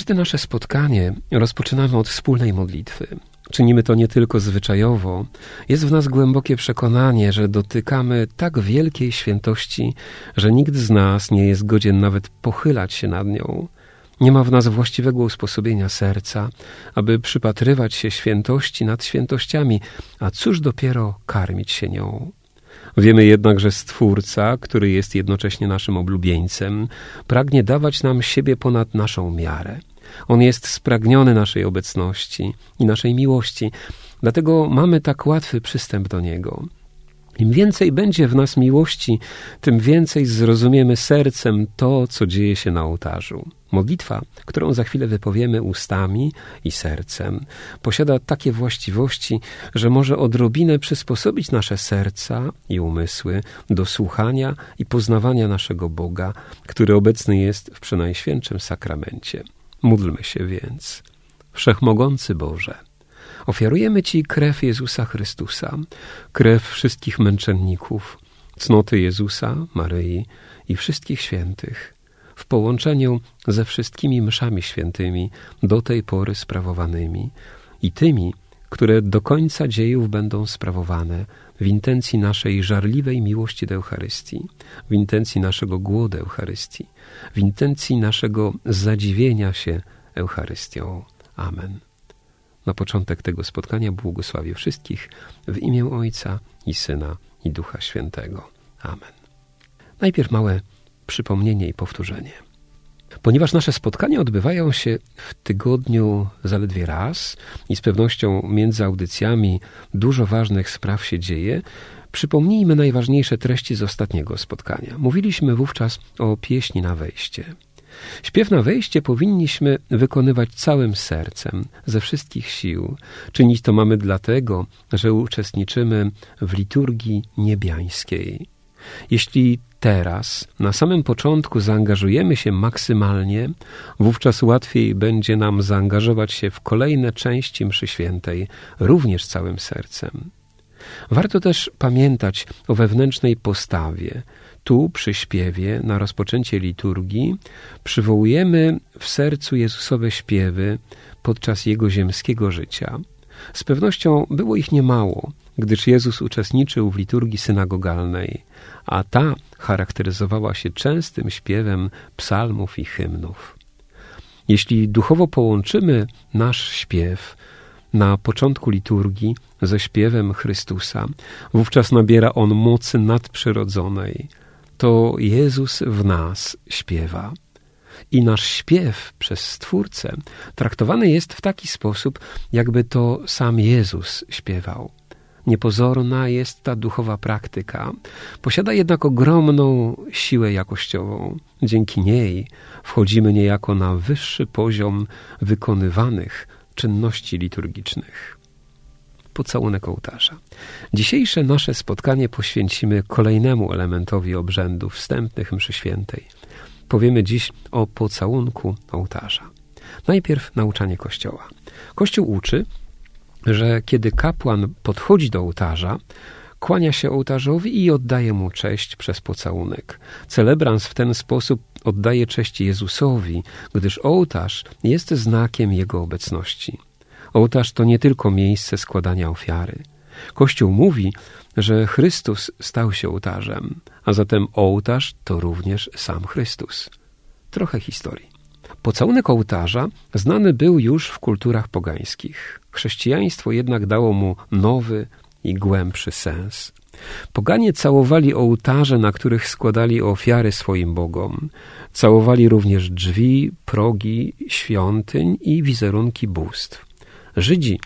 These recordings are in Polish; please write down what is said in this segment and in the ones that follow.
Każde nasze spotkanie rozpoczynamy od wspólnej modlitwy. Czynimy to nie tylko zwyczajowo, jest w nas głębokie przekonanie, że dotykamy tak wielkiej świętości, że nikt z nas nie jest godzien nawet pochylać się nad nią. Nie ma w nas właściwego usposobienia serca, aby przypatrywać się świętości nad świętościami, a cóż dopiero karmić się nią. Wiemy jednak, że Stwórca, który jest jednocześnie naszym oblubieńcem, pragnie dawać nam siebie ponad naszą miarę. On jest spragniony naszej obecności i naszej miłości, dlatego mamy tak łatwy przystęp do Niego. Im więcej będzie w nas miłości, tym więcej zrozumiemy sercem to, co dzieje się na ołtarzu. Modlitwa, którą za chwilę wypowiemy ustami i sercem, posiada takie właściwości, że może odrobinę przysposobić nasze serca i umysły do słuchania i poznawania naszego Boga, który obecny jest w przenajświętszym sakramencie. Módlmy się więc. Wszechmogący Boże, ofiarujemy Ci krew Jezusa Chrystusa, krew wszystkich męczenników, cnoty Jezusa, Maryi i wszystkich świętych, w połączeniu ze wszystkimi mszami świętymi do tej pory sprawowanymi i tymi, które do końca dziejów będą sprawowane w intencji naszej żarliwej miłości do Eucharystii, w intencji naszego głodu Eucharystii, w intencji naszego zadziwienia się Eucharystią. Amen. Na początek tego spotkania błogosławię wszystkich w imię Ojca i Syna i Ducha Świętego. Amen. Najpierw małe przypomnienie i powtórzenie. Ponieważ nasze spotkania odbywają się w tygodniu zaledwie raz i z pewnością między audycjami dużo ważnych spraw się dzieje, przypomnijmy najważniejsze treści z ostatniego spotkania. Mówiliśmy wówczas o pieśni na wejście. Śpiew na wejście powinniśmy wykonywać całym sercem, ze wszystkich sił. Czynić to mamy dlatego, że uczestniczymy w liturgii niebiańskiej. Jeśli teraz, na samym początku, zaangażujemy się maksymalnie, wówczas łatwiej będzie nam zaangażować się w kolejne części mszy świętej, również całym sercem. Warto też pamiętać o wewnętrznej postawie. Tu, przy śpiewie, na rozpoczęcie liturgii, przywołujemy w sercu Jezusowe śpiewy podczas Jego ziemskiego życia. Z pewnością było ich niemało, gdyż Jezus uczestniczył w liturgii synagogalnej, a ta charakteryzowała się częstym śpiewem psalmów i hymnów. Jeśli duchowo połączymy nasz śpiew na początku liturgii ze śpiewem Chrystusa, wówczas nabiera on mocy nadprzyrodzonej. To Jezus w nas śpiewa. I nasz śpiew przez Stwórcę traktowany jest w taki sposób, jakby to sam Jezus śpiewał. Niepozorna jest ta duchowa praktyka, posiada jednak ogromną siłę jakościową. Dzięki niej wchodzimy niejako na wyższy poziom wykonywanych czynności liturgicznych. Pocałunek ołtarza. Dzisiejsze nasze spotkanie poświęcimy kolejnemu elementowi obrzędów wstępnych mszy świętej. Powiemy dziś o pocałunku ołtarza. Najpierw nauczanie Kościoła. Kościół uczy, że kiedy kapłan podchodzi do ołtarza, kłania się ołtarzowi i oddaje mu cześć przez pocałunek. Celebrans w ten sposób oddaje cześć Jezusowi, gdyż ołtarz jest znakiem Jego obecności. Ołtarz to nie tylko miejsce składania ofiary. Kościół mówi, że Chrystus stał się ołtarzem, a zatem ołtarz to również sam Chrystus. Trochę historii. Pocałunek ołtarza znany był już w kulturach pogańskich. Chrześcijaństwo jednak dało mu nowy i głębszy sens. Poganie całowali ołtarze, na których składali ofiary swoim bogom. Całowali również drzwi, progi, świątyń i wizerunki bóstw. Żydzi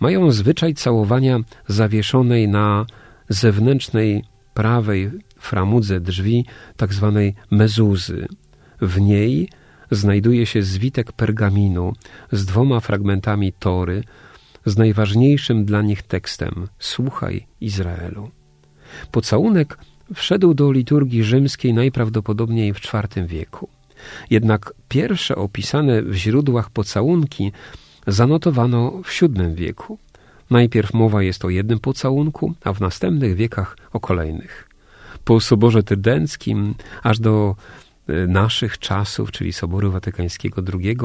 mają zwyczaj całowania zawieszonej na zewnętrznej prawej framudze drzwi, tak zwanej mezuzy. W niej znajduje się zwitek pergaminu z dwoma fragmentami Tory, z najważniejszym dla nich tekstem Słuchaj Izraelu. Pocałunek wszedł do liturgii rzymskiej najprawdopodobniej w IV wieku. Jednak pierwsze opisane w źródłach pocałunki zanotowano w VII wieku. Najpierw mowa jest o jednym pocałunku, a w następnych wiekach o kolejnych. Po Soborze Trydenckim aż do e, naszych czasów, czyli Soboru Watykańskiego II,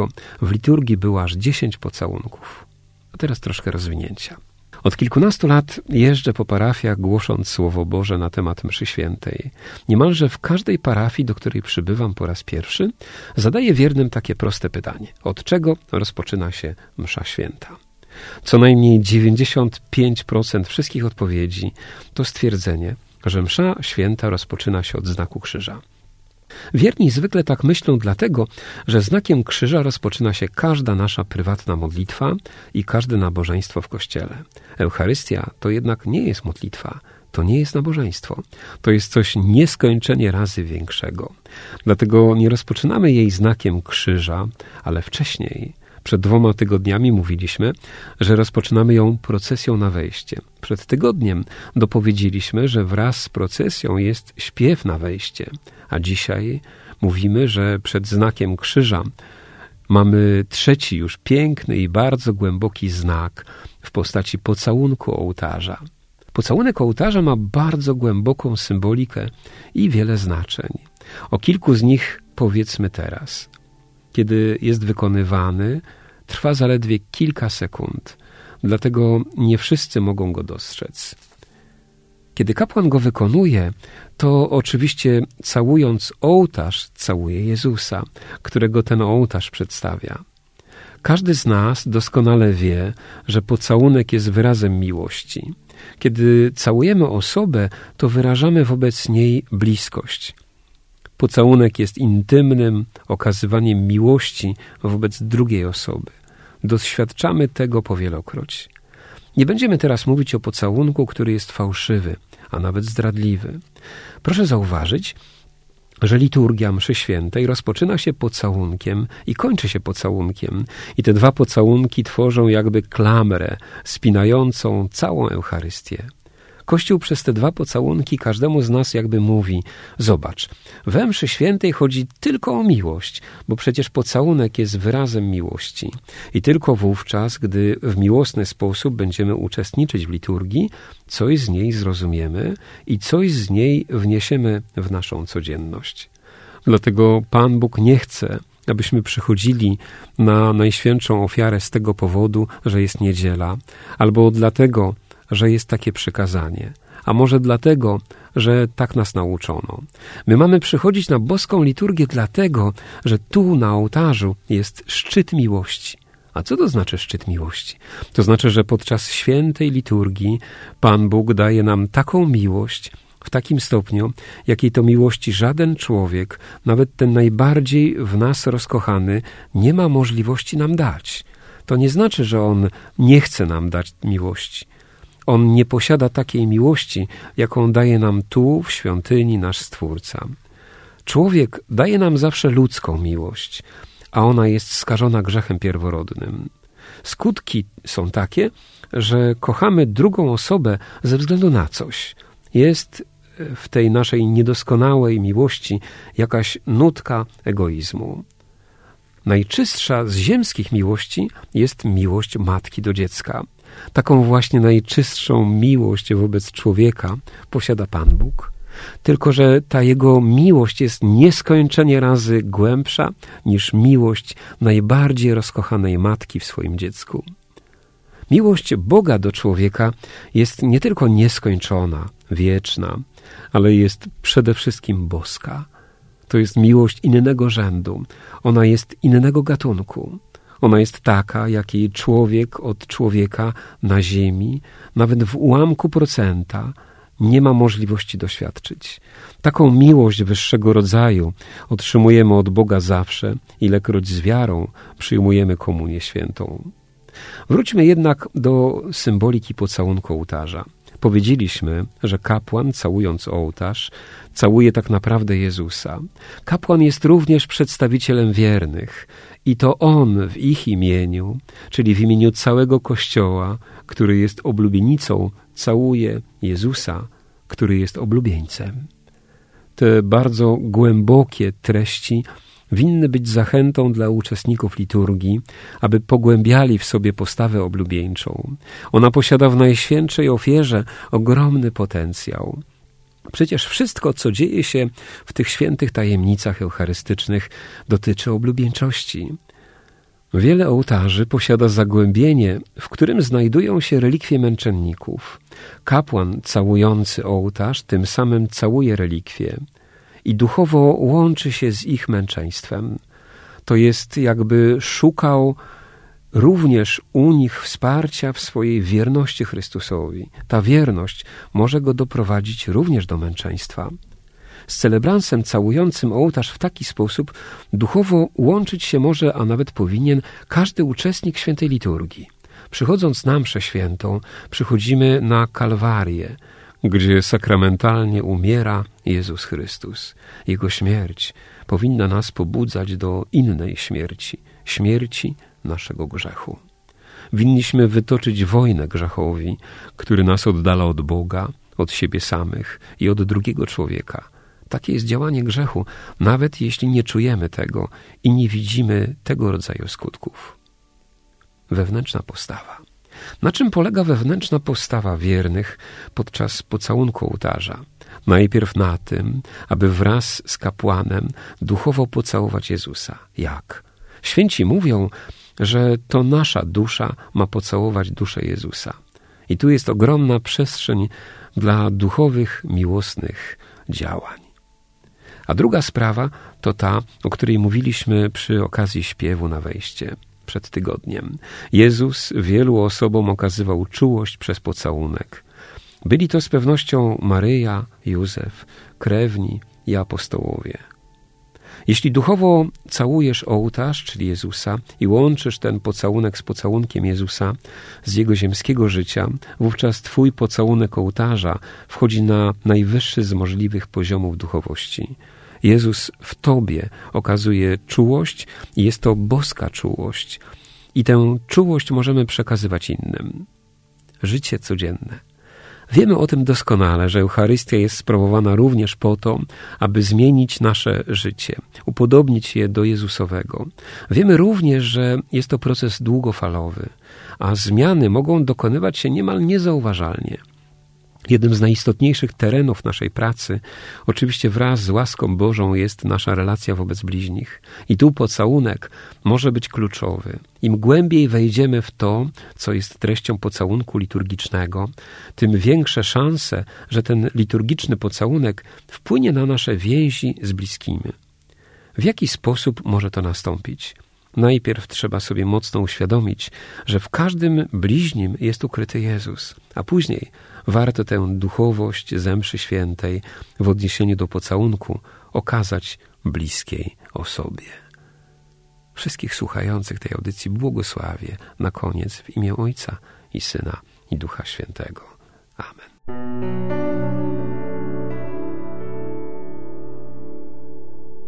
w liturgii było aż dziesięć pocałunków. A teraz troszkę rozwinięcia. Od kilkunastu lat jeżdżę po parafiach, głosząc Słowo Boże na temat mszy świętej. Niemalże w każdej parafii, do której przybywam po raz pierwszy, zadaję wiernym takie proste pytanie. Od czego rozpoczyna się msza święta? Co najmniej 95% wszystkich odpowiedzi to stwierdzenie, że msza święta rozpoczyna się od znaku krzyża. Wierni zwykle tak myślą dlatego, że znakiem krzyża rozpoczyna się każda nasza prywatna modlitwa i każde nabożeństwo w kościele. Eucharystia to jednak nie jest modlitwa, to nie jest nabożeństwo. To jest coś nieskończenie razy większego. Dlatego nie rozpoczynamy jej znakiem krzyża, ale wcześniej przed dwoma tygodniami mówiliśmy, że rozpoczynamy ją procesją na wejście. Przed tygodniem dopowiedzieliśmy, że wraz z procesją jest śpiew na wejście, a dzisiaj mówimy, że przed znakiem krzyża mamy trzeci już piękny i bardzo głęboki znak w postaci pocałunku ołtarza. Pocałunek ołtarza ma bardzo głęboką symbolikę i wiele znaczeń. O kilku z nich powiedzmy teraz kiedy jest wykonywany, trwa zaledwie kilka sekund, dlatego nie wszyscy mogą go dostrzec. Kiedy kapłan go wykonuje, to oczywiście całując ołtarz, całuje Jezusa, którego ten ołtarz przedstawia. Każdy z nas doskonale wie, że pocałunek jest wyrazem miłości. Kiedy całujemy osobę, to wyrażamy wobec niej bliskość. Pocałunek jest intymnym okazywaniem miłości wobec drugiej osoby. Doświadczamy tego powielokroć. Nie będziemy teraz mówić o pocałunku, który jest fałszywy, a nawet zdradliwy. Proszę zauważyć, że liturgia mszy świętej rozpoczyna się pocałunkiem i kończy się pocałunkiem. I te dwa pocałunki tworzą jakby klamrę spinającą całą Eucharystię. Kościół przez te dwa pocałunki każdemu z nas jakby mówi: Zobacz, we mszy świętej chodzi tylko o miłość, bo przecież pocałunek jest wyrazem miłości. I tylko wówczas, gdy w miłosny sposób będziemy uczestniczyć w liturgii, coś z niej zrozumiemy i coś z niej wniesiemy w naszą codzienność. Dlatego Pan Bóg nie chce, abyśmy przychodzili na Najświętszą ofiarę z tego powodu, że jest niedziela, albo dlatego, że jest takie przykazanie, a może dlatego, że tak nas nauczono. My mamy przychodzić na boską liturgię dlatego, że tu na ołtarzu jest szczyt miłości. A co to znaczy szczyt miłości? To znaczy, że podczas świętej liturgii Pan Bóg daje nam taką miłość, w takim stopniu, jakiej to miłości żaden człowiek, nawet ten najbardziej w nas rozkochany, nie ma możliwości nam dać. To nie znaczy, że on nie chce nam dać miłości. On nie posiada takiej miłości, jaką daje nam tu, w świątyni, nasz Stwórca. Człowiek daje nam zawsze ludzką miłość, a ona jest skażona grzechem pierworodnym. Skutki są takie, że kochamy drugą osobę ze względu na coś. Jest w tej naszej niedoskonałej miłości jakaś nutka egoizmu. Najczystsza z ziemskich miłości jest miłość matki do dziecka. Taką właśnie najczystszą miłość wobec człowieka posiada Pan Bóg. Tylko, że ta jego miłość jest nieskończenie razy głębsza niż miłość najbardziej rozkochanej matki w swoim dziecku. Miłość Boga do człowieka jest nie tylko nieskończona, wieczna, ale jest przede wszystkim boska. To jest miłość innego rzędu, ona jest innego gatunku. Ona jest taka, jakiej człowiek od człowieka na ziemi, nawet w ułamku procenta, nie ma możliwości doświadczyć. Taką miłość wyższego rodzaju otrzymujemy od Boga zawsze, ilekroć z wiarą przyjmujemy komunię świętą. Wróćmy jednak do symboliki pocałunku ołtarza. Powiedzieliśmy, że kapłan, całując ołtarz, całuje tak naprawdę Jezusa. Kapłan jest również przedstawicielem wiernych i to on w ich imieniu, czyli w imieniu całego Kościoła, który jest oblubienicą, całuje Jezusa, który jest oblubieńcem. Te bardzo głębokie treści winny być zachętą dla uczestników liturgii, aby pogłębiali w sobie postawę oblubieńczą. Ona posiada w najświętszej ofierze ogromny potencjał. Przecież wszystko, co dzieje się w tych świętych tajemnicach eucharystycznych, dotyczy oblubieńczości. Wiele ołtarzy posiada zagłębienie, w którym znajdują się relikwie męczenników. Kapłan całujący ołtarz tym samym całuje relikwie i duchowo łączy się z ich męczeństwem. To jest jakby szukał również u nich wsparcia w swojej wierności Chrystusowi. Ta wierność może go doprowadzić również do męczeństwa. Z celebransem całującym ołtarz w taki sposób duchowo łączyć się może, a nawet powinien, każdy uczestnik świętej liturgii. Przychodząc na mszę świętą, przychodzimy na Kalwarię, gdzie sakramentalnie umiera Jezus Chrystus. Jego śmierć powinna nas pobudzać do innej śmierci, śmierci naszego grzechu. Winniśmy wytoczyć wojnę grzechowi, który nas oddala od Boga, od siebie samych i od drugiego człowieka. Takie jest działanie grzechu, nawet jeśli nie czujemy tego i nie widzimy tego rodzaju skutków. Wewnętrzna postawa. Na czym polega wewnętrzna postawa wiernych podczas pocałunku ołtarza? Najpierw na tym, aby wraz z kapłanem duchowo pocałować Jezusa. Jak? Święci mówią, że to nasza dusza ma pocałować duszę Jezusa. I tu jest ogromna przestrzeń dla duchowych, miłosnych działań. A druga sprawa to ta, o której mówiliśmy przy okazji śpiewu na wejście przed tygodniem. Jezus wielu osobom okazywał czułość przez pocałunek. Byli to z pewnością Maryja, Józef, krewni i apostołowie. Jeśli duchowo całujesz ołtarz, czyli Jezusa, i łączysz ten pocałunek z pocałunkiem Jezusa z jego ziemskiego życia, wówczas Twój pocałunek ołtarza wchodzi na najwyższy z możliwych poziomów duchowości. Jezus w Tobie okazuje czułość i jest to boska czułość. I tę czułość możemy przekazywać innym. Życie codzienne. Wiemy o tym doskonale, że Eucharystia jest sprawowana również po to, aby zmienić nasze życie, upodobnić je do Jezusowego. Wiemy również, że jest to proces długofalowy, a zmiany mogą dokonywać się niemal niezauważalnie. Jednym z najistotniejszych terenów naszej pracy, oczywiście wraz z łaską Bożą, jest nasza relacja wobec bliźnich. I tu pocałunek może być kluczowy. Im głębiej wejdziemy w to, co jest treścią pocałunku liturgicznego, tym większe szanse, że ten liturgiczny pocałunek wpłynie na nasze więzi z bliskimi. W jaki sposób może to nastąpić? Najpierw trzeba sobie mocno uświadomić, że w każdym bliźnim jest ukryty Jezus, a później warto tę duchowość zemszy świętej w odniesieniu do pocałunku okazać bliskiej osobie. Wszystkich słuchających tej audycji błogosławię na koniec w imię Ojca i Syna i Ducha Świętego. Amen.